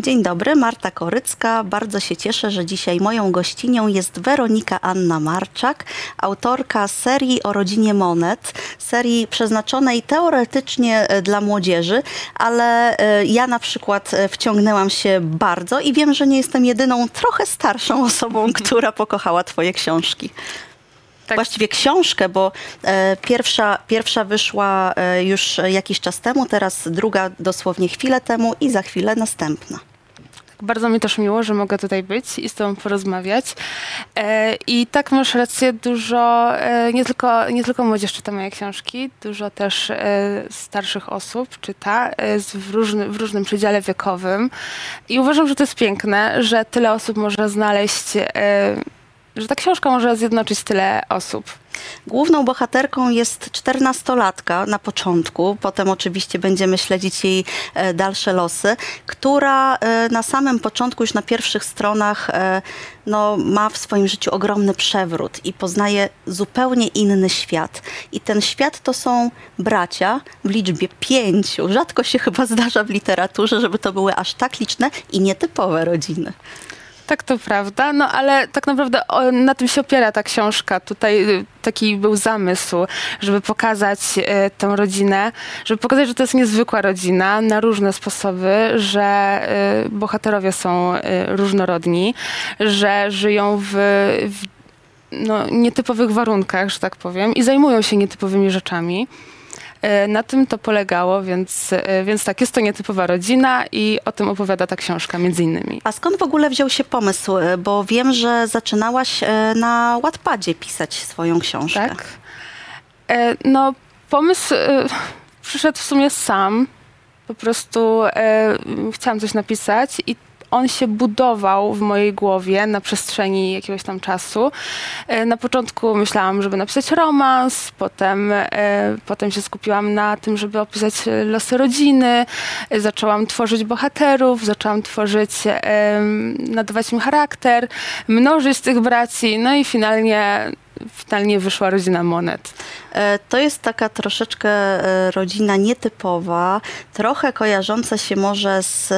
Dzień dobry, Marta Korycka. Bardzo się cieszę, że dzisiaj moją gościnią jest Weronika Anna Marczak, autorka serii o rodzinie Monet, serii przeznaczonej teoretycznie e, dla młodzieży, ale e, ja na przykład e, wciągnęłam się bardzo i wiem, że nie jestem jedyną trochę starszą osobą, która pokochała twoje książki. Tak. Właściwie książkę, bo e, pierwsza, pierwsza wyszła e, już jakiś czas temu, teraz druga dosłownie chwilę temu i za chwilę następna. Bardzo mi też miło, że mogę tutaj być i z Tobą porozmawiać. E, I tak masz rację, dużo, e, nie, tylko, nie tylko młodzież czyta moje książki, dużo też e, starszych osób czyta e, w, różny, w różnym przedziale wiekowym. I uważam, że to jest piękne, że tyle osób może znaleźć, e, że ta książka może zjednoczyć tyle osób. Główną bohaterką jest czternastolatka na początku, potem oczywiście będziemy śledzić jej e, dalsze losy, która e, na samym początku, już na pierwszych stronach, e, no, ma w swoim życiu ogromny przewrót i poznaje zupełnie inny świat. I ten świat to są bracia w liczbie pięciu. Rzadko się chyba zdarza w literaturze, żeby to były aż tak liczne i nietypowe rodziny. Tak, to prawda, no ale tak naprawdę na tym się opiera ta książka. Tutaj y, taki był zamysł, żeby pokazać y, tę rodzinę, żeby pokazać, że to jest niezwykła rodzina na różne sposoby, że y, bohaterowie są różnorodni, że żyją w, w no, nietypowych warunkach, że tak powiem, i zajmują się nietypowymi rzeczami. E, Na tym to polegało, więc, e, więc tak, jest to nietypowa rodzina i o tym opowiada ta książka między innymi. A skąd w ogóle wziął się pomysł? E, Bo wiem, że zaczynałaś na Wattpadzie pisać swoją książkę. Tak? No, pomysł przyszedł w sumie sam. Po prostu chciałam coś napisać i on się budował w mojej głowie na przestrzeni jakiegoś tam czasu. E, Na początku myślałam, żeby napisać romans, potem, e, potem się skupiłam na tym, żeby opisać e, losy rodziny. Zaczęłam tworzyć bohaterów, zaczęłam tworzyć, nadawać im charakter, mnożyć tych braci, no i finalnie, finalnie wyszła rodzina Monet. To jest taka troszeczkę rodzina nietypowa, trochę kojarząca się może z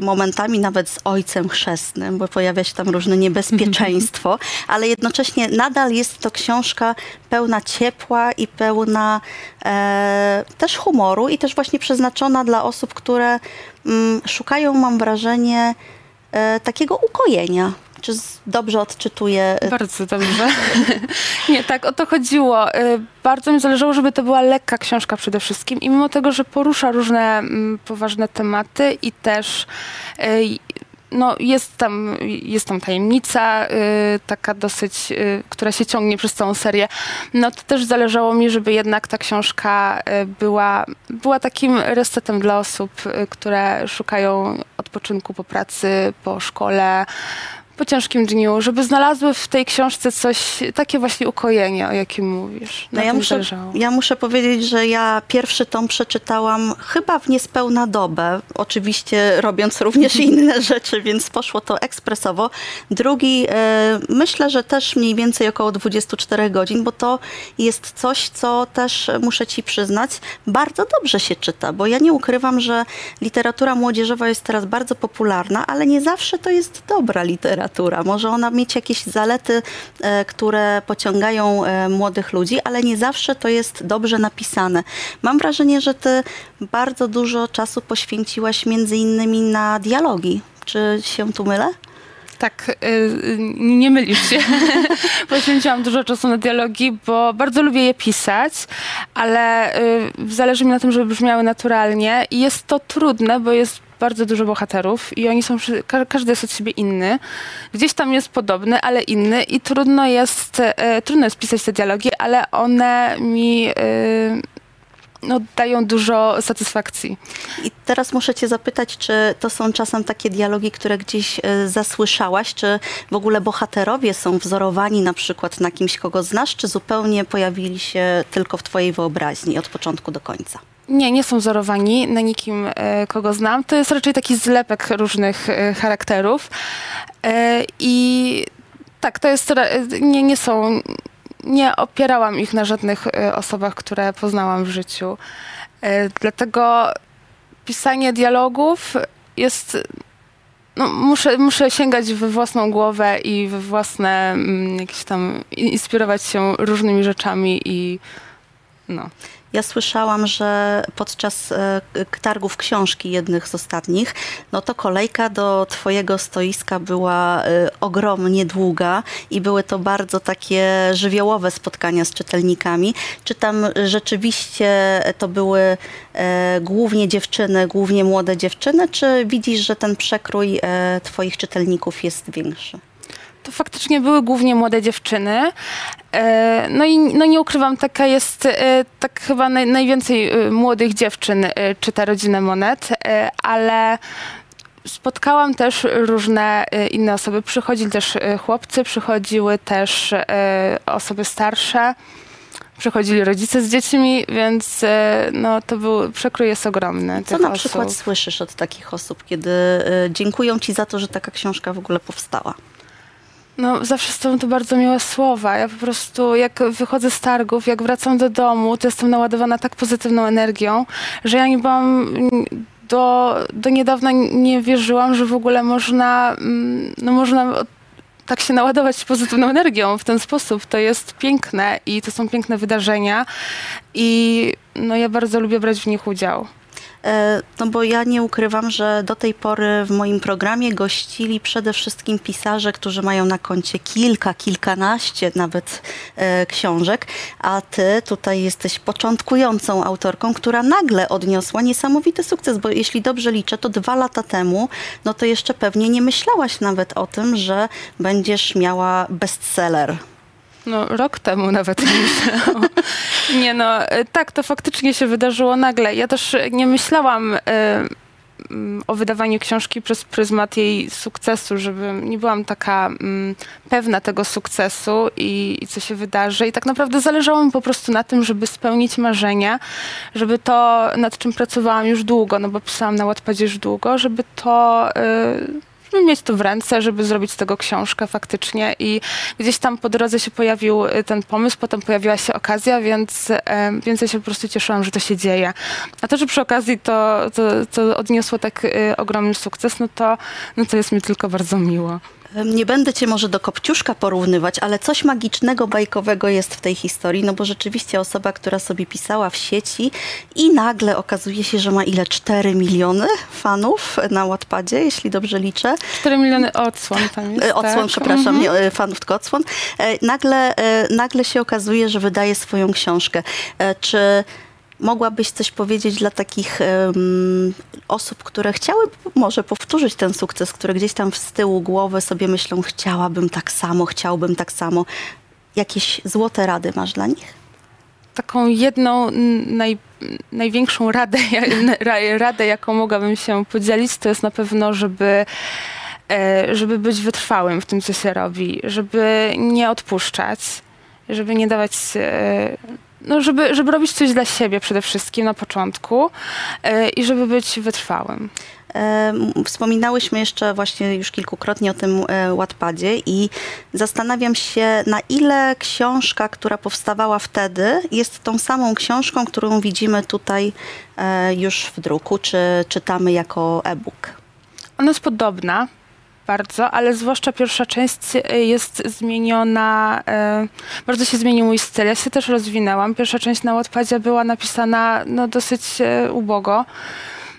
momentami nawet z ojcem chrzestnym, bo pojawia się tam różne niebezpieczeństwo, ale jednocześnie nadal jest to książka pełna ciepła i pełna e, też humoru i też właśnie przeznaczona dla osób, które mm, szukają, mam wrażenie, e, takiego ukojenia. Czy dobrze odczytuję e, Bardzo dobrze. Nie, tak, o to chodziło. Y, Bardzo mi zależało, żeby to była lekka książka przede wszystkim i mimo tego, że porusza różne mm, poważne tematy i też y, no, jest, tam, jest tam tajemnica y, taka dosyć, y, która się ciągnie przez całą serię, no to też zależało mi, żeby jednak ta książka y, była, była takim resetem dla osób, y, które szukają odpoczynku po pracy, po szkole, po ciężkim dniu, żeby znalazły w tej książce coś, takie właśnie ukojenie, o jakim mówisz. No ja muszę, zależało. ja muszę powiedzieć, że ja pierwszy tom przeczytałam chyba w niespełna dobę, oczywiście robiąc również inne rzeczy, więc poszło to ekspresowo. Drugi e, myślę, że też mniej więcej około 24 godzin, bo to jest coś, co też muszę ci przyznać, bardzo dobrze się czyta, bo ja nie ukrywam, że literatura młodzieżowa jest teraz bardzo popularna, ale nie zawsze to jest dobra literatura. Może ona mieć jakieś zalety, e, które pociągają e, młodych ludzi, ale nie zawsze to jest dobrze napisane. Mam wrażenie, że ty bardzo dużo czasu poświęciłaś między innymi na dialogi. Czy się tu mylę? Tak, y, y, nie mylisz się. Poświęciłam dużo czasu na dialogi, bo bardzo lubię je pisać, ale y, zależy mi na tym, żeby brzmiały naturalnie i jest to trudne, bo jest bardzo dużo bohaterów i oni są, każdy jest od siebie inny. Gdzieś tam jest podobny, ale inny i trudno jest, e, trudno jest pisać te dialogi, ale one mi e, no, dają dużo satysfakcji. I teraz muszę cię zapytać, czy to są czasem takie dialogi, które gdzieś e, zasłyszałaś, czy w ogóle bohaterowie są wzorowani na przykład na kimś, kogo znasz, czy zupełnie pojawili się tylko w twojej wyobraźni od początku do końca? Nie, nie są wzorowani na nikim, e, kogo znam. To jest raczej taki zlepek różnych e, charakterów. I tak, to jest. Nie, nie są. Nie opierałam ich na żadnych e, osobach, które poznałam w życiu. E, Dlatego pisanie dialogów jest no, muszę, muszę sięgać we własną głowę i we własne mm, jakieś tam inspirować się różnymi rzeczami i no. Ja słyszałam, że podczas e, targów książki, jednych z ostatnich, no to kolejka do Twojego stoiska była e, ogromnie długa i były to bardzo takie żywiołowe spotkania z czytelnikami. Czy tam rzeczywiście to były e, głównie dziewczyny, głównie młode dziewczyny, czy widzisz, że ten przekrój Twoich czytelników jest większy? To faktycznie były głównie młode dziewczyny. E, No i no nie ukrywam, taka jest, e, tak chyba naj, najwięcej e, młodych dziewczyn czyta Rodzinę Monet, ale spotkałam też różne inne osoby. Przychodzili też chłopcy, przychodziły też osoby starsze, przychodzili rodzice z dziećmi, więc no to był, przekrój jest ogromny Co na przykład osób. słyszysz od takich osób, kiedy dziękują Ci za to, że taka książka w ogóle powstała? No, zawsze są to bardzo miłe słowa. Ja po prostu, jak wychodzę z targów, jak wracam do domu, to jestem naładowana tak pozytywną energią, że ja nie byłam do, do niedawna nie wierzyłam, że w ogóle można, mm, no można tak się naładować pozytywną energią w ten sposób. To jest piękne i to są piękne wydarzenia i no, ja bardzo lubię brać w nich udział. E, No bo ja nie ukrywam, że do tej pory w moim programie gościli przede wszystkim pisarze, którzy mają na koncie kilka, kilkanaście nawet e, książek, a ty tutaj jesteś początkującą autorką, która nagle odniosła niesamowity sukces, bo jeśli dobrze liczę, to dwa lata temu, no to jeszcze pewnie nie myślałaś nawet o tym, że będziesz miała bestseller. No, rok temu nawet nie myślałam. Nie no, e, tak, to faktycznie się wydarzyło nagle. Ja też nie myślałam e, mm, o wydawaniu książki przez pryzmat jej sukcesu, żeby nie byłam taka mm, pewna tego sukcesu i, i co się wydarzy. I tak naprawdę zależało mi po prostu na tym, żeby spełnić marzenia, żeby to, nad czym pracowałam już długo, no bo pisałam na Wattpadzie już długo, żeby to... e, żeby mieć to w ręce, żeby zrobić z tego książkę faktycznie i gdzieś tam po drodze się pojawił y, ten pomysł, potem pojawiła się okazja, więc, więc ja się po prostu cieszyłam, że to się dzieje. A to, że przy okazji to, to, to odniosło tak y, ogromny sukces, no to, no to jest mi tylko bardzo miło. Nie będę cię może do Kopciuszka porównywać, ale coś magicznego, bajkowego jest w tej historii, no bo rzeczywiście osoba, która sobie pisała w sieci i nagle okazuje się, że ma ile? 4 miliony fanów na Wattpadzie, jeśli dobrze liczę. 4 miliony odsłon tam jest, Odsłon, tak? przepraszam, Mhm. nie, e, fanów, tylko odsłon. E, Nagle, e, nagle się okazuje, że wydaje swoją książkę. Czy mogłabyś coś powiedzieć dla takich em, osób, które chciały może powtórzyć ten sukces, które gdzieś tam z tyłu głowy sobie myślą, chciałabym tak samo, chciałbym tak samo. Jakieś złote rady masz dla nich? taką jedną naj, największą radę, radę, jaką mogłabym się podzielić, to jest na pewno, żeby, e, żeby być wytrwałym w tym, co się robi, żeby nie odpuszczać, żeby nie dawać, e, no żeby, żeby robić coś dla siebie przede wszystkim na początku e, i żeby być wytrwałym. E, Wspominałyśmy jeszcze właśnie już kilkukrotnie o tym e, Wattpadzie i zastanawiam się, na ile książka, która powstawała wtedy, jest tą samą książką, którą widzimy tutaj już w druku, czy czytamy jako e-book. Ona jest podobna bardzo, ale zwłaszcza pierwsza część e, jest zmieniona, e, bardzo się zmienił mój styl. Ja się też rozwinęłam. Pierwsza część na Wattpadzie była napisana no, dosyć e, ubogo.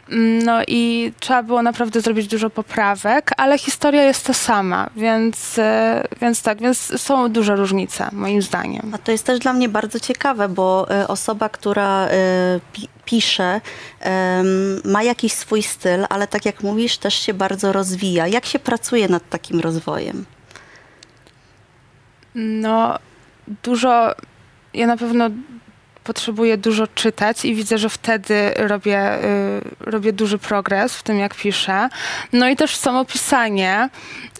Mm, No i trzeba było naprawdę zrobić dużo poprawek, ale historia jest ta sama, więc, e, więc tak, więc są duże różnice moim zdaniem. A to jest też dla mnie bardzo ciekawe, bo e, osoba, która e, pi- pisze, ma jakiś swój styl, ale tak jak mówisz, też się bardzo rozwija. Jak się pracuje nad takim rozwojem? No, dużo. Ja na pewno potrzebuję dużo czytać i widzę, że wtedy robię, y, robię duży progres w tym, jak piszę. No i też samo pisanie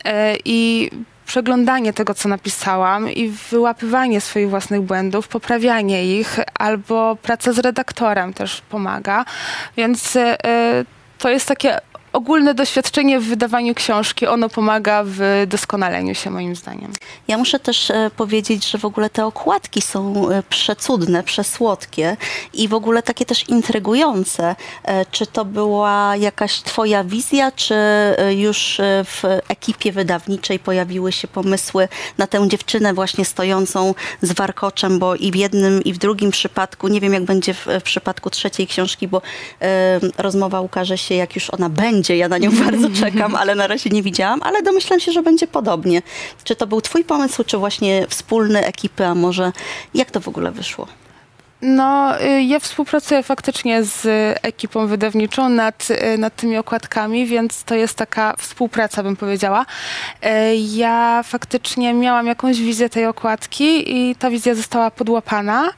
y, i przeglądanie tego, co napisałam i wyłapywanie swoich własnych błędów, poprawianie ich, albo praca z redaktorem też pomaga. Więc y, to jest takie ogólne doświadczenie w wydawaniu książki, ono pomaga w doskonaleniu się moim zdaniem. Ja muszę też e, powiedzieć, że w ogóle te okładki są e, przecudne, przesłodkie i w ogóle takie też intrygujące. E, Czy to była jakaś twoja wizja, czy już w ekipie wydawniczej pojawiły się pomysły na tę dziewczynę właśnie stojącą z warkoczem, bo i w jednym i w drugim przypadku, nie wiem jak będzie w, w przypadku trzeciej książki, bo rozmowa ukaże się jak już ona będzie, ja na nią bardzo czekam, ale na razie nie widziałam, ale domyślam się, że będzie podobnie. Czy to był twój pomysł, czy właśnie wspólny ekipy, a może jak to w ogóle wyszło? No, y, ja współpracuję faktycznie z ekipą wydawniczą nad, y, nad tymi okładkami, więc to jest taka współpraca, bym powiedziała. Y, Ja faktycznie miałam jakąś wizję tej okładki i ta wizja została podłapana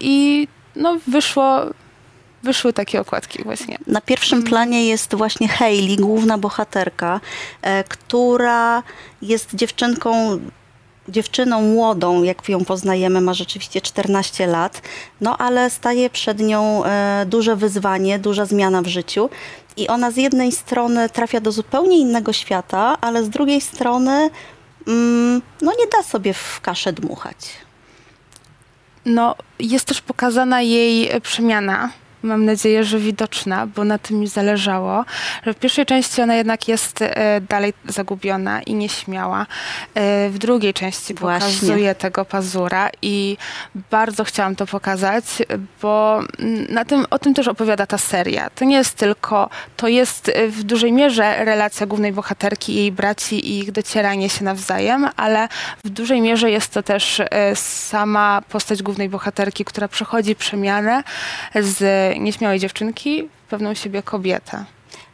i no, wyszło, wyszły takie okładki właśnie. Na pierwszym planie jest właśnie Hayley, główna bohaterka, e, która jest dziewczynką, dziewczyną młodą, jak ją poznajemy, ma rzeczywiście 14 lat, no ale staje przed nią e, duże wyzwanie, duża zmiana w życiu. I ona z jednej strony trafia do zupełnie innego świata, ale z drugiej strony mm, no nie da sobie w kaszę dmuchać. No, jest też pokazana jej e, przemiana. Mam nadzieję, że widoczna, bo na tym mi zależało. Że w pierwszej części ona jednak jest e, dalej zagubiona i nieśmiała. E, w drugiej części Właśnie. pokazuje tego pazura i bardzo chciałam to pokazać, bo mm, na tym, o tym też opowiada ta seria. To nie jest tylko, to jest e, w dużej mierze relacja głównej bohaterki i jej braci i ich docieranie się nawzajem, ale w dużej mierze jest to też sama postać głównej bohaterki, która przechodzi przemianę z nieśmiałej dziewczynki pewną siebie kobietę.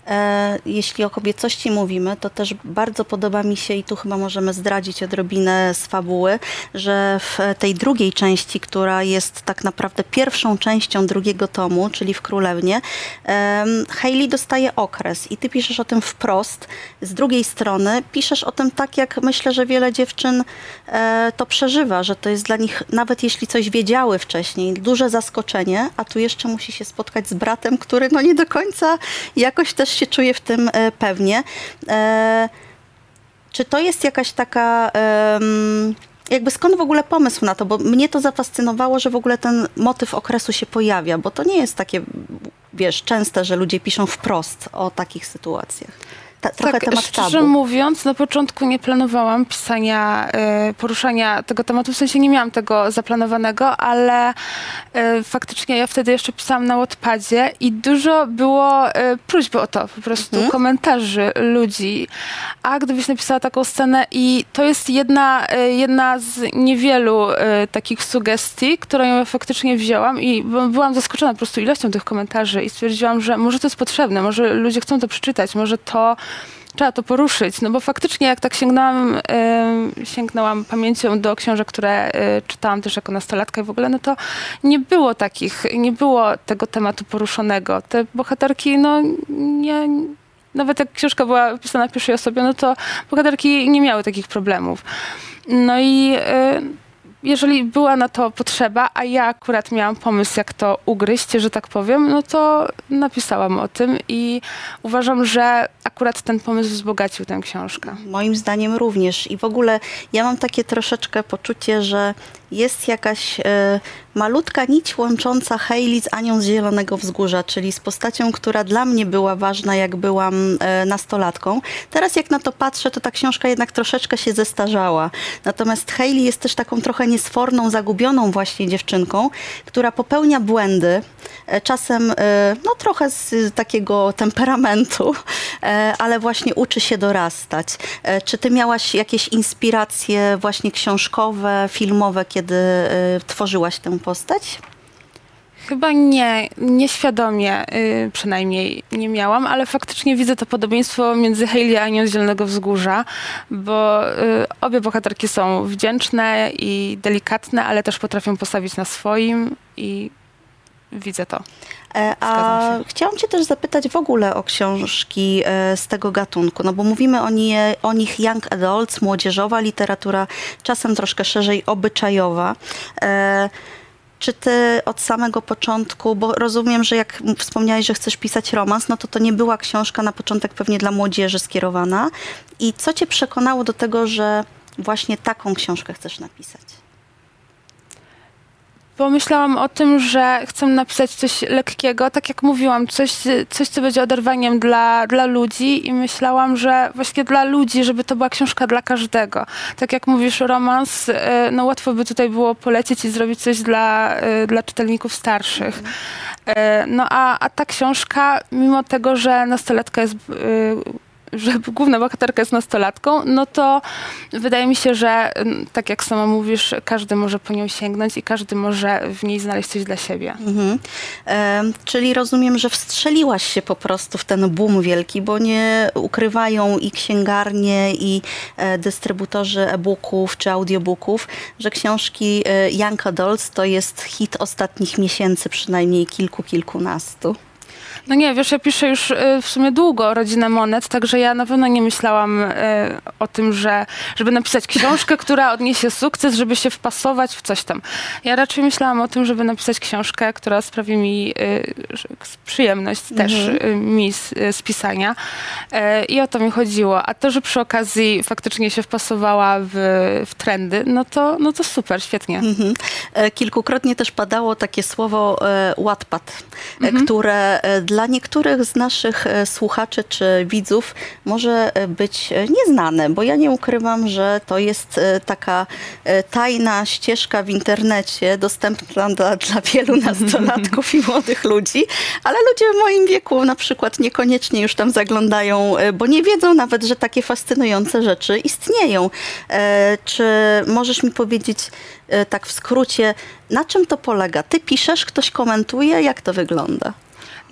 E, Jeśli o kobiecości mówimy, to też bardzo podoba mi się i tu chyba możemy zdradzić odrobinę z fabuły, że w tej drugiej części, która jest tak naprawdę pierwszą częścią drugiego tomu, czyli w Królewnie, Hayley dostaje okres i ty piszesz o tym wprost. Z drugiej strony piszesz o tym tak, jak myślę, że wiele dziewczyn e, to przeżywa, że to jest dla nich, nawet jeśli coś wiedziały wcześniej, duże zaskoczenie, a tu jeszcze musi się spotkać z bratem, który no nie do końca jakoś też się czuje w tym e, pewnie. E, czy to jest jakaś taka. jakby skąd w ogóle pomysł na to? Bo mnie to zafascynowało, że w ogóle ten motyw okresu się pojawia, bo to nie jest takie, wiesz, częste, że ludzie piszą wprost o takich sytuacjach. Ta, trochę temat szczerze tabu. mówiąc, na początku nie planowałam pisania, e, poruszania tego tematu, w sensie nie miałam tego zaplanowanego, ale e, faktycznie ja wtedy jeszcze pisałam na Wattpadzie i dużo było e, próśb o to, po prostu Mhm. komentarzy ludzi. A gdybyś napisała taką scenę i to jest jedna, jedna z niewielu takich sugestii, którą ja faktycznie wzięłam i byłam zaskoczona po prostu ilością tych komentarzy i stwierdziłam, że może to jest potrzebne, może ludzie chcą to przeczytać, może to trzeba to poruszyć, no bo faktycznie jak tak sięgnęłam, em, sięgnęłam pamięcią do książek, które e, czytałam też jako nastolatka i w ogóle, no to nie było takich, nie było tego tematu poruszonego. Te bohaterki, no nie, nawet jak książka była pisana w pierwszej osobie, no to bohaterki nie miały takich problemów. No i e, jeżeli była na to potrzeba, a ja akurat miałam pomysł, jak to ugryźć, że tak powiem, no to napisałam o tym i uważam, że akurat ten pomysł wzbogacił tę książkę. Moim zdaniem również. I w ogóle ja mam takie troszeczkę poczucie, że jest jakaś e, malutka nić łącząca Hayley z Anią z Zielonego Wzgórza, czyli z postacią, która dla mnie była ważna, jak byłam e, nastolatką. Teraz jak na to patrzę, to ta książka jednak troszeczkę się zestarzała. Natomiast Hayley jest też taką trochę niesforną, zagubioną właśnie dziewczynką, która popełnia błędy, e, czasem e, no trochę z takiego temperamentu, e, ale właśnie uczy się dorastać. E, Czy ty miałaś jakieś inspiracje właśnie książkowe, filmowe, kiedy e, tworzyłaś tę postać? Chyba nie, nieświadomie y, przynajmniej nie miałam, ale faktycznie widzę to podobieństwo między Hayley a Anią z Zielonego Wzgórza, bo y, obie bohaterki są wdzięczne i delikatne, ale też potrafią postawić na swoim i widzę to. E, A chciałam cię też zapytać w ogóle o książki e, z tego gatunku, no bo mówimy o, nie, o nich young adults, młodzieżowa literatura, czasem troszkę szerzej obyczajowa. E, czy ty od samego początku, bo rozumiem, że jak wspomniałeś, że chcesz pisać romans, no to to nie była książka na początek pewnie dla młodzieży skierowana. I co cię przekonało do tego, że właśnie taką książkę chcesz napisać? Pomyślałam o tym, że chcę napisać coś lekkiego, tak jak mówiłam, coś, coś co będzie oderwaniem dla, dla ludzi i myślałam, że właśnie dla ludzi, żeby to była książka dla każdego. Tak jak mówisz, romans, e, no łatwo by tutaj było polecieć i zrobić coś dla, e, dla czytelników starszych. E, no a, a ta książka, mimo tego, że nastolatka jest że główna bohaterka jest nastolatką, no to wydaje mi się, że mm, tak jak sama mówisz, każdy może po nią sięgnąć i każdy może w niej znaleźć coś dla siebie. Mhm. E, czyli rozumiem, że wstrzeliłaś się po prostu w ten boom wielki, bo nie ukrywają i księgarnie, i e, dystrybutorzy e-booków czy audiobooków, że książki e, Young Adults to jest hit ostatnich miesięcy, przynajmniej kilku, kilkunastu. No nie, wiesz, ja piszę już y, w sumie długo Rodzinę Monet, także ja na pewno nie myślałam y, o tym, że żeby napisać książkę, która odniesie sukces, żeby się wpasować w coś tam. Ja raczej myślałam o tym, żeby napisać książkę, która sprawi mi y, przyjemność też mhm. mi z, z pisania. I o to mi chodziło. A to, że przy okazji faktycznie się wpasowała w, w trendy, no to, no to super, świetnie. Mhm. E, kilkukrotnie też padało takie słowo e, Wattpad, e, mhm. które dla dla niektórych z naszych e, słuchaczy czy widzów może e, być e, nieznane, bo ja nie ukrywam, że to jest taka tajna ścieżka w internecie dostępna dla, dla wielu nastolatków i młodych ludzi, ale ludzie w moim wieku na przykład niekoniecznie już tam zaglądają, bo nie wiedzą nawet, że takie fascynujące rzeczy istnieją. Czy możesz mi powiedzieć tak w skrócie, na czym to polega? Ty piszesz, ktoś komentuje, jak to wygląda?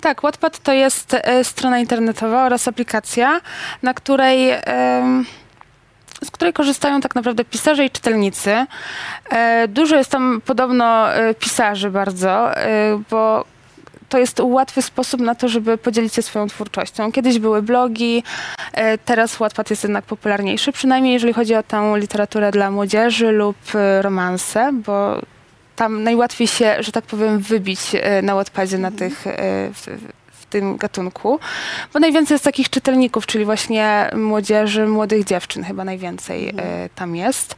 Tak, Wattpad to jest e, strona internetowa oraz aplikacja, na której z której korzystają tak naprawdę pisarze i czytelnicy. E, dużo jest tam podobno e, pisarzy bardzo, bo to jest łatwy sposób na to, żeby podzielić się swoją twórczością. Kiedyś były blogi, teraz Wattpad jest jednak popularniejszy, przynajmniej jeżeli chodzi o tę literaturę dla młodzieży lub romanse, bo tam najłatwiej się, że tak powiem, wybić e, na Wattpadzie na tych, e, w, w tym gatunku, bo najwięcej jest takich czytelników, czyli właśnie młodzieży, młodych dziewczyn chyba najwięcej mhm. tam jest.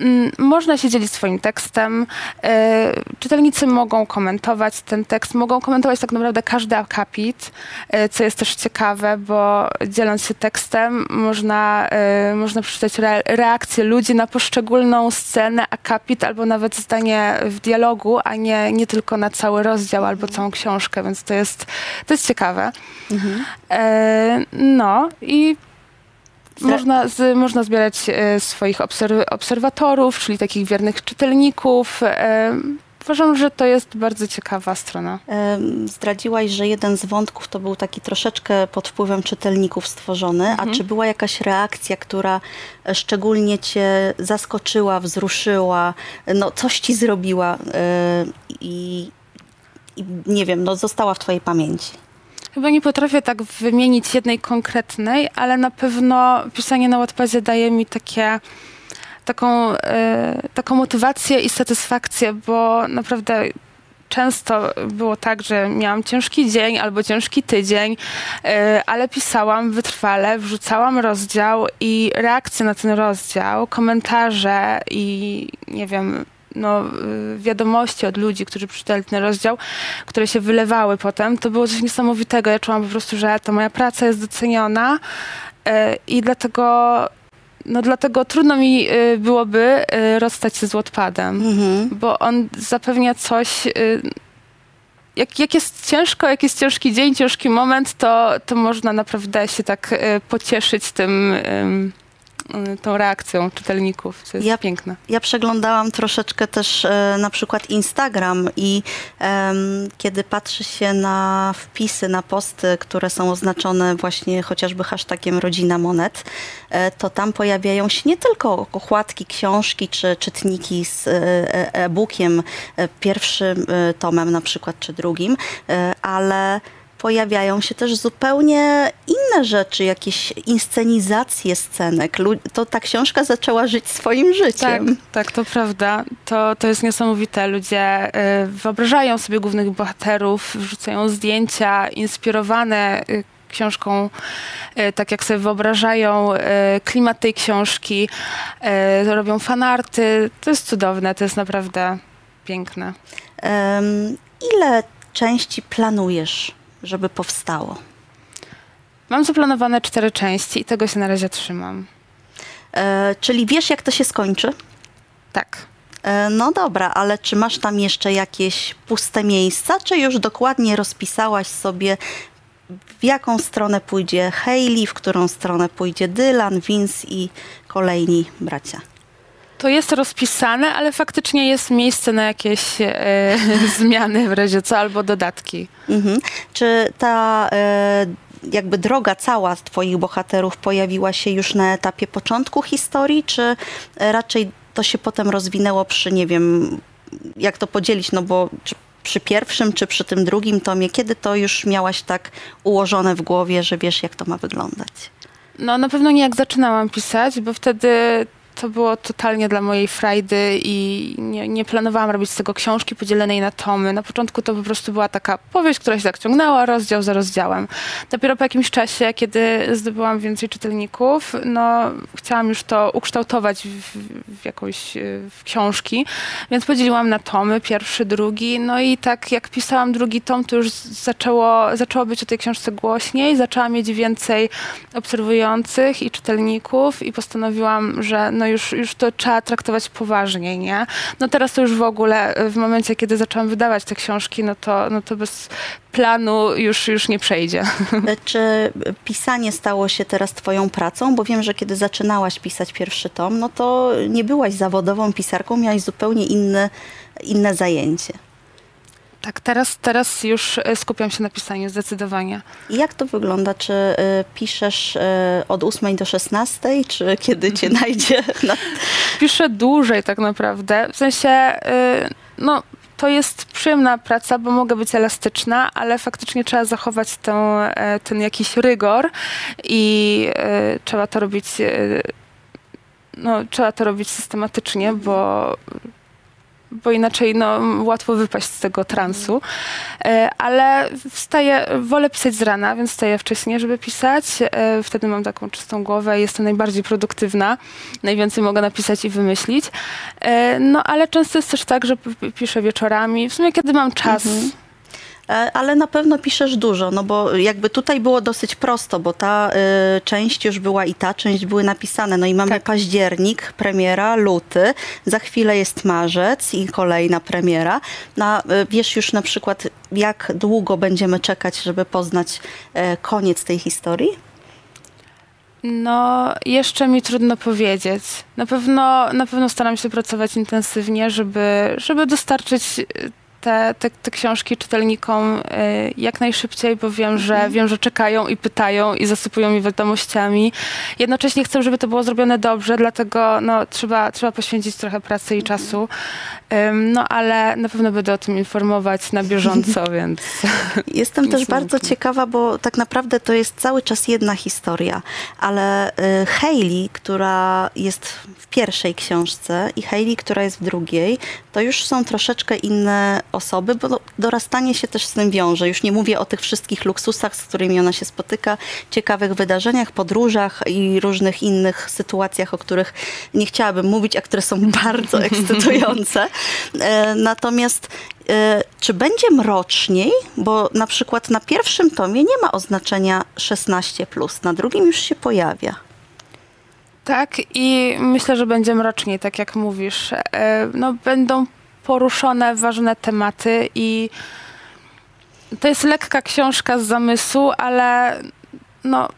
Mm, można się dzielić swoim tekstem. E, czytelnicy mogą komentować ten tekst, mogą komentować tak naprawdę każdy akapit, e, co jest też ciekawe, bo dzieląc się tekstem można, e, można przeczytać reakcję ludzi na poszczególną scenę, akapit albo nawet zdanie w dialogu, a nie, nie tylko na cały rozdział albo całą książkę, więc to jest, to jest ciekawe. Mhm. No i można, z, można zbierać e, swoich obserw obserwatorów, czyli takich wiernych czytelników. E, uważam, że to jest bardzo ciekawa strona. Zdradziłaś, że jeden z wątków to był taki troszeczkę pod wpływem czytelników stworzony. Mhm. A czy była jakaś reakcja, która e, szczególnie cię zaskoczyła, wzruszyła, no coś ci zrobiła i, i nie wiem, no została w twojej pamięci? Chyba nie potrafię tak wymienić jednej konkretnej, ale na pewno pisanie na Wattpadzie daje mi takie, taką, e, taką motywację i satysfakcję, bo naprawdę często było tak, że miałam ciężki dzień albo ciężki tydzień, e, ale pisałam wytrwale, wrzucałam rozdział i reakcje na ten rozdział, komentarze i nie wiem, no, y, wiadomości od ludzi, którzy przeczytali ten rozdział, które się wylewały potem, to było coś niesamowitego. Ja czułam po prostu, że ta moja praca jest doceniona y, i dlatego no dlatego trudno mi y, byłoby rozstać się z Wattpadem, mhm. bo on zapewnia coś, jak, jak jest ciężko, jak jest ciężki dzień, ciężki moment, to, to można naprawdę się tak pocieszyć tym tą reakcją czytelników, co jest ja, piękne. Ja przeglądałam troszeczkę też e, na przykład Instagram i kiedy patrzy się na wpisy, na posty, które są oznaczone właśnie chociażby hashtagiem Rodzina Monet, e, to tam pojawiają się nie tylko okładki, książki czy czytniki z e, e-bookiem, pierwszym tomem na przykład czy drugim, ale pojawiają się też zupełnie inne rzeczy, jakieś inscenizacje scenek. To ta książka zaczęła żyć swoim Tak, życiem. tak, to prawda. To, to jest niesamowite. Ludzie y, wyobrażają sobie głównych bohaterów, wrzucają zdjęcia inspirowane y, książką, y, tak jak sobie wyobrażają y, klimat tej książki, y, robią fanarty. To jest cudowne, to jest naprawdę piękne. Em, ile części planujesz, żeby powstało? Mam zaplanowane cztery części i tego się na razie trzymam. E, czyli wiesz, jak to się skończy? Tak. E, No dobra, ale czy masz tam jeszcze jakieś puste miejsca, czy już dokładnie rozpisałaś sobie, w jaką stronę pójdzie Hayley, w którą stronę pójdzie Dylan, Vince i kolejni bracia? To jest rozpisane, ale faktycznie jest miejsce na jakieś e, zmiany w razie co albo dodatki. Mhm. Czy ta e, jakby droga cała twoich bohaterów pojawiła się już na etapie początku historii, czy raczej to się potem rozwinęło przy, nie wiem, jak to podzielić, no bo czy przy pierwszym, czy przy tym drugim tomie, kiedy to już miałaś tak ułożone w głowie, że wiesz, jak to ma wyglądać? No na pewno nie jak zaczynałam pisać, bo wtedy to było totalnie dla mojej frajdy i nie, nie planowałam robić z tego książki podzielonej na tomy. Na początku to po prostu była taka powieść, która się tak ciągnęła, rozdział za rozdziałem. Dopiero po jakimś czasie, kiedy zdobyłam więcej czytelników, no chciałam już to ukształtować w, w jakąś y, w książki, więc podzieliłam na tomy, pierwszy, drugi, no i tak jak pisałam drugi tom, to już zaczęło, zaczęło być o tej książce głośniej, zaczęłam mieć więcej obserwujących i czytelników i postanowiłam, że no już, już to trzeba traktować poważniej, nie? No teraz to już w ogóle, w momencie, kiedy zaczęłam wydawać te książki, no to, no to bez planu już, już nie przejdzie. E, Czy pisanie stało się teraz twoją pracą? Bo wiem, że kiedy zaczynałaś pisać pierwszy tom, no to nie byłaś zawodową pisarką, miałaś zupełnie inne, inne zajęcie. Tak, teraz, teraz już e, skupiam się na pisaniu zdecydowanie. I jak to wygląda? Czy y, piszesz y, od 8 do 16, czy kiedy cię znajdzie? Na... piszę dłużej tak naprawdę. W sensie, y, no, to jest przyjemna praca, bo mogę być elastyczna, ale faktycznie trzeba zachować e, ten jakiś rygor i trzeba to robić. No, trzeba to robić systematycznie, bo, bo inaczej no, łatwo wypaść z tego transu. E, Ale wstaję, wolę pisać z rana, więc wstaję wcześniej, żeby pisać. E, Wtedy mam taką czystą głowę i jestem najbardziej produktywna. Najwięcej mogę napisać i wymyślić. E, No ale często jest też tak, że piszę wieczorami. W sumie kiedy mam czas. Mhm. E, Ale na pewno piszesz dużo, no bo jakby tutaj było dosyć prosto, bo ta y, część już była i ta część były napisane. No i mamy Tak. październik, premiera, luty, za chwilę jest marzec i kolejna premiera. Na, y, wiesz już na przykład, jak długo będziemy czekać, żeby poznać e, koniec tej historii? No, jeszcze mi trudno powiedzieć. Na pewno, na pewno staram się pracować intensywnie, żeby, żeby dostarczyć y, te, te, te książki czytelnikom y, jak najszybciej, bo wiem, że wiem, że czekają i pytają i zasypują mi wiadomościami. Jednocześnie chcę, żeby to było zrobione dobrze, dlatego no, trzeba, trzeba poświęcić trochę pracy i czasu. Ym, no, ale na pewno będę o tym informować na bieżąco, więc Jestem też bardzo ciekawa, bo tak naprawdę to jest cały czas jedna historia, ale y, Hayley, która jest w pierwszej książce i Hayley, która jest w drugiej, to już są troszeczkę inne osoby, bo do- dorastanie się też z tym wiąże. Już nie mówię o tych wszystkich luksusach, z którymi ona się spotyka, ciekawych wydarzeniach, podróżach i różnych innych sytuacjach, o których nie chciałabym mówić, a które są bardzo ekscytujące. E, Natomiast e, czy będzie mroczniej? Bo na przykład na pierwszym tomie nie ma oznaczenia 16, na drugim już się pojawia. Tak, i myślę, że będzie mroczniej, tak jak mówisz. E, No, będą poruszone ważne tematy i to jest lekka książka z zamysłu, ale no,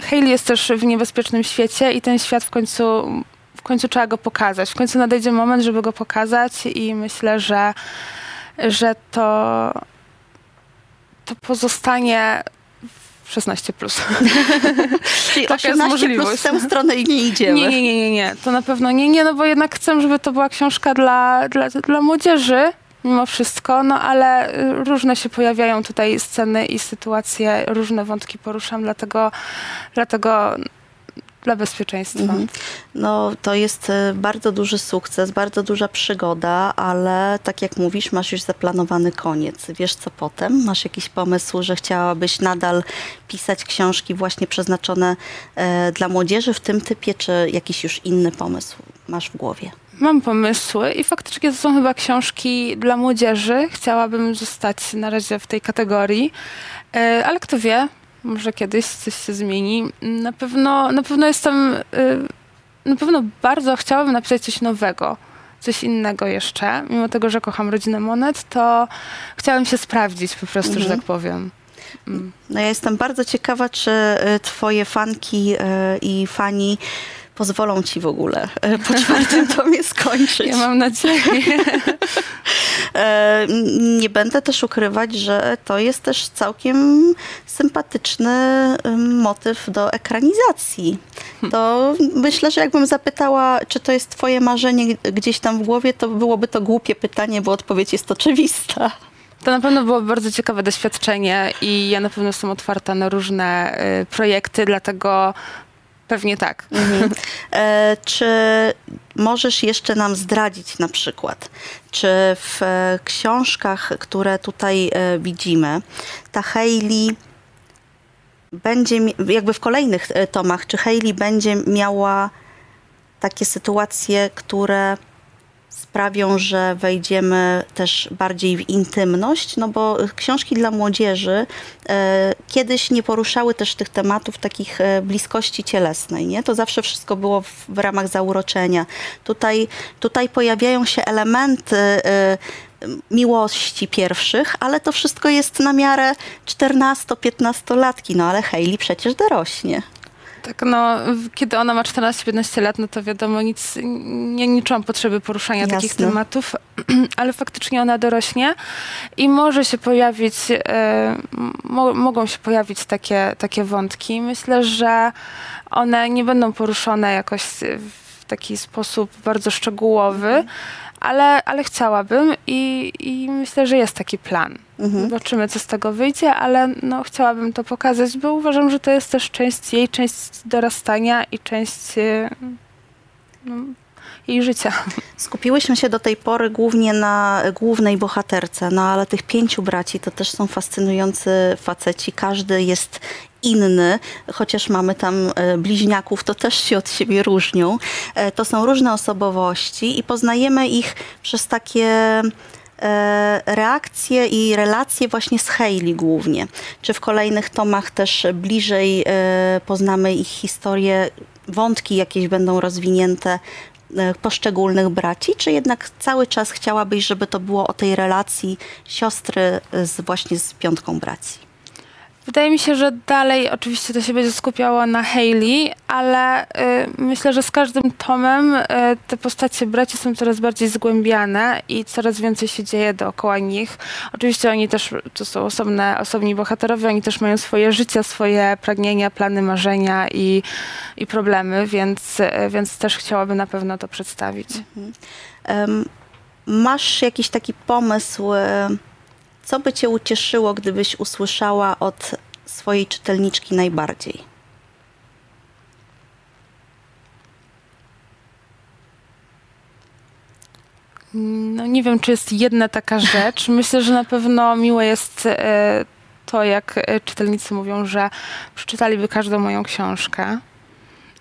Hayley jest też w niebezpiecznym świecie i ten świat w końcu, w końcu trzeba go pokazać. W końcu nadejdzie moment, żeby go pokazać i myślę, że, że to, to pozostanie 16+. Plus. Czyli Taka jest 18 plus w tę stronę i nie idziemy. Nie, nie, nie, nie, nie. To na pewno nie, nie, no bo jednak chcę, żeby to była książka dla, dla, dla młodzieży, mimo wszystko, no ale y, różne się pojawiają tutaj sceny i sytuacje, różne wątki poruszam, dlatego, dlatego dla bezpieczeństwa. Mhm. No, to jest e, bardzo duży sukces, bardzo duża przygoda, ale tak jak mówisz, masz już zaplanowany koniec. Wiesz co potem? Masz jakiś pomysł, że chciałabyś nadal pisać książki właśnie przeznaczone e, dla młodzieży w tym typie, czy jakiś już inny pomysł masz w głowie? Mam pomysły i faktycznie to są chyba książki dla młodzieży. Chciałabym zostać na razie w tej kategorii, e, ale kto wie, może kiedyś coś się zmieni. Na pewno, na pewno jestem, y, na pewno bardzo chciałabym napisać coś nowego, coś innego jeszcze. Mimo tego, że kocham rodzinę Monet, to chciałabym się sprawdzić po prostu, mhm. że tak powiem. Mm. No ja jestem bardzo ciekawa, czy y, twoje fanki y, i fani pozwolą ci w ogóle po czwartym tomie skończyć. Ja mam nadzieję. Nie będę też ukrywać, że to jest też całkiem sympatyczny motyw do ekranizacji. To myślę, że jakbym zapytała, czy to jest twoje marzenie gdzieś tam w głowie, to byłoby to głupie pytanie, bo odpowiedź jest oczywista. To na pewno było bardzo ciekawe doświadczenie i ja na pewno jestem otwarta na różne y, projekty, dlatego Pewnie tak. Mhm. E, czy możesz jeszcze nam zdradzić na przykład, czy w e, książkach, które tutaj e, widzimy, ta Hayley będzie, jakby w kolejnych e, tomach, czy Hayley będzie miała takie sytuacje, które sprawią, że wejdziemy też bardziej w intymność, no bo książki dla młodzieży e, kiedyś nie poruszały też tych tematów takich e, bliskości cielesnej, nie? To zawsze wszystko było w, w ramach zauroczenia. Tutaj, tutaj pojawiają się elementy e, miłości pierwszych, ale to wszystko jest na miarę 14-15 latki, no ale Hayley przecież dorośnie. Tak, no, kiedy ona ma 14-15 lat, no to wiadomo, nic, nie, czułam potrzeby poruszania Jasne. takich tematów, ale faktycznie ona dorośnie i może się pojawić, e, mo, mogą się pojawić takie, takie wątki. Myślę, że one nie będą poruszone jakoś w taki sposób bardzo szczegółowy, mhm ale, ale chciałabym i, i myślę, że jest taki plan. Mhm. Zobaczymy, co z tego wyjdzie, ale no, chciałabym to pokazać, bo uważam, że to jest też część jej, część dorastania i część y, no, jej życia. Skupiłyśmy się do tej pory głównie na głównej bohaterce, no ale tych pięciu braci to też są fascynujący faceci. Każdy jest inny, chociaż mamy tam e, bliźniaków, to też się od siebie różnią. E, to są różne osobowości i poznajemy ich przez takie e, reakcje i relacje właśnie z Hayley głównie. Czy w kolejnych tomach też bliżej poznamy ich historię, wątki jakieś będą rozwinięte poszczególnych braci, czy jednak cały czas chciałabyś, żeby to było o tej relacji siostry z, właśnie z piątką braci? Wydaje mi się, że dalej oczywiście to się będzie skupiało na Hayley, ale y, myślę, że z każdym tomem y, te postacie braci są coraz bardziej zgłębiane i coraz więcej się dzieje dookoła nich. Oczywiście oni też, to są osobne, osobni bohaterowie, oni też mają swoje życie, swoje pragnienia, plany, marzenia i, i problemy, więc, y, więc też chciałabym na pewno to przedstawić. Mhm. Um, masz jakiś taki pomysł y, co by Cię ucieszyło, gdybyś usłyszała od swojej czytelniczki najbardziej? No nie wiem, czy jest jedna taka rzecz. Myślę, że na pewno miłe jest e, to, jak e, czytelnicy mówią, że przeczytaliby każdą moją książkę.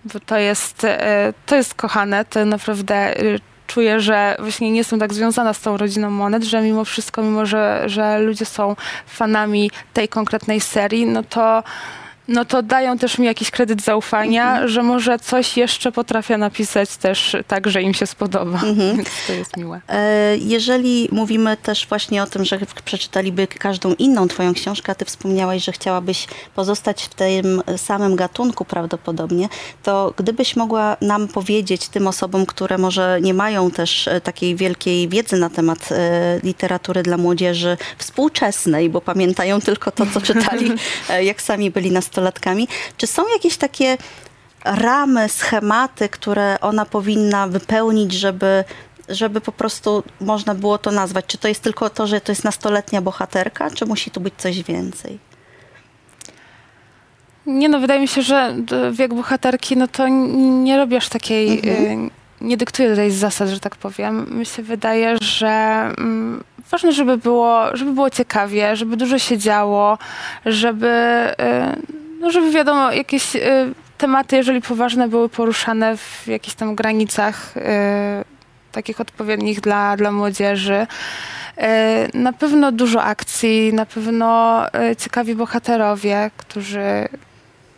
Bo to jest, e, to jest kochane, to naprawdę czuję, że właśnie nie jestem tak związana z tą rodziną Monet, że mimo wszystko, mimo że, że ludzie są fanami tej konkretnej serii, no to no to dają też mi jakiś kredyt zaufania, mhm. że może coś jeszcze potrafię napisać też tak, że im się spodoba. Mhm. Więc to jest miłe. E, jeżeli mówimy też właśnie o tym, że przeczytaliby każdą inną twoją książkę, a ty wspomniałaś, że chciałabyś pozostać w tym samym gatunku prawdopodobnie, to gdybyś mogła nam powiedzieć, tym osobom, które może nie mają też e, takiej wielkiej wiedzy na temat e, literatury dla młodzieży współczesnej, bo pamiętają tylko to, co czytali, jak sami byli na nastolatkami. Czy są jakieś takie ramy, schematy, które ona powinna wypełnić, żeby żeby po prostu można było to nazwać? Czy to jest tylko to, że to jest nastoletnia bohaterka, czy musi tu być coś więcej? Nie no, wydaje mi się, że wiek bohaterki, no to nie robi aż takiej, Mhm. y, nie dyktuje tutaj zasad, że tak powiem. Mi się wydaje, że mm, ważne, żeby było, żeby było ciekawie, żeby dużo się działo, żeby, y, no żeby wiadomo, jakieś y, tematy, jeżeli poważne, były poruszane w jakichś tam granicach y, takich odpowiednich dla, dla młodzieży. Y, Na pewno dużo akcji, na pewno y, ciekawi bohaterowie, którzy,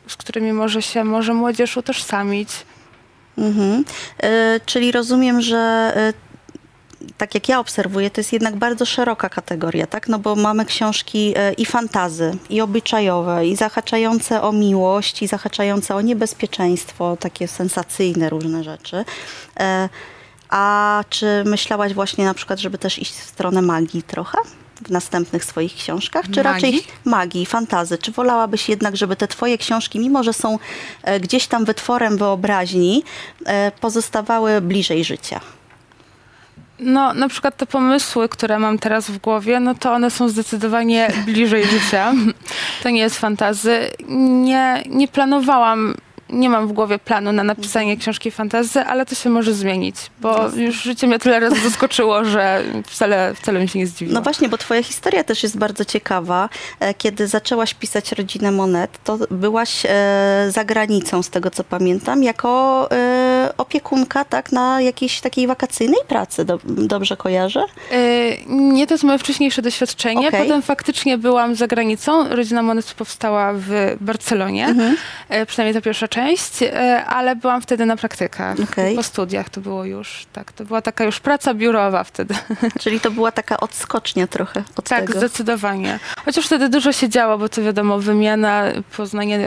z którymi może się może młodzież utożsamić. Mhm. E, czyli rozumiem, że tak jak ja obserwuję, to jest jednak bardzo szeroka kategoria, tak? No bo mamy książki e, i fantazy, i obyczajowe, i zahaczające o miłość, i zahaczające o niebezpieczeństwo, takie sensacyjne różne rzeczy. E, A czy myślałaś właśnie na przykład, żeby też iść w stronę magii trochę? W następnych swoich książkach? Czy raczej Magii? magii, fantazy? Czy wolałabyś jednak, żeby te twoje książki, mimo że są e, gdzieś tam wytworem wyobraźni, pozostawały bliżej życia? No, na przykład te pomysły, które mam teraz w głowie, no to one są zdecydowanie bliżej życia. To nie jest fantazy. Nie, nie planowałam, nie mam w głowie planu na napisanie książki fantazy, ale to się może zmienić, bo już życie mnie tyle razy zaskoczyło, że wcale, wcale mi się nie zdziwiło. No właśnie, bo twoja historia też jest bardzo ciekawa. E, Kiedy zaczęłaś pisać Rodzinę Monet, to byłaś e, za granicą, z tego co pamiętam, jako e, opiekunka, tak, na jakiejś takiej wakacyjnej pracy. Do, dobrze kojarzę? Y, Nie, to jest moje wcześniejsze doświadczenie. Okej. Potem faktycznie byłam za granicą. Rodzina Monet powstała w Barcelonie, Mhm. y, przynajmniej ta pierwsza część, y, ale byłam wtedy na praktykach. Okej. Po studiach to było już, tak, to była taka już praca biurowa wtedy. Czyli to była taka odskocznia trochę od tak, tego. zdecydowanie. Chociaż wtedy dużo się działo, bo to wiadomo, wymiana, poznanie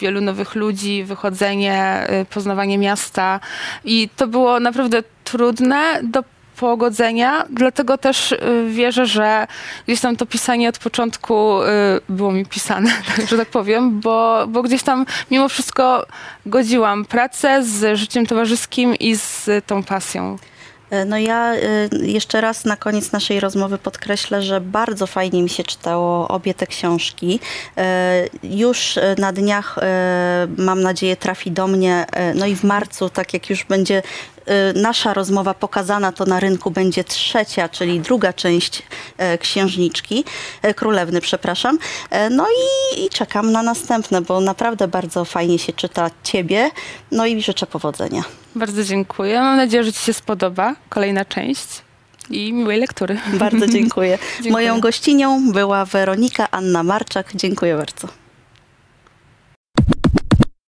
wielu nowych ludzi, wychodzenie, y, poznawanie miasta i to było naprawdę trudne do pogodzenia, dlatego też y, wierzę, że gdzieś tam to pisanie od początku y, było mi pisane, tak, że tak powiem, bo, bo gdzieś tam mimo wszystko godziłam pracę z życiem towarzyskim i z tą pasją. E, No ja y, jeszcze raz na koniec naszej rozmowy podkreślę, że bardzo fajnie mi się czytało obie te książki. E, Już e, na dniach, e, mam nadzieję, trafi do mnie, e, no i w marcu, tak jak już będzie e, nasza rozmowa pokazana, to na rynku będzie trzecia, czyli druga część e, księżniczki, e, królewny, przepraszam. E, No i, i czekam na następne, bo naprawdę bardzo fajnie się czyta ciebie, no i życzę powodzenia. Bardzo dziękuję. Mam nadzieję, że Ci się spodoba kolejna część i miłej lektury. Bardzo dziękuję. Dziękuję. Moją gościnią była Weronika Anna Marczak. Dziękuję bardzo.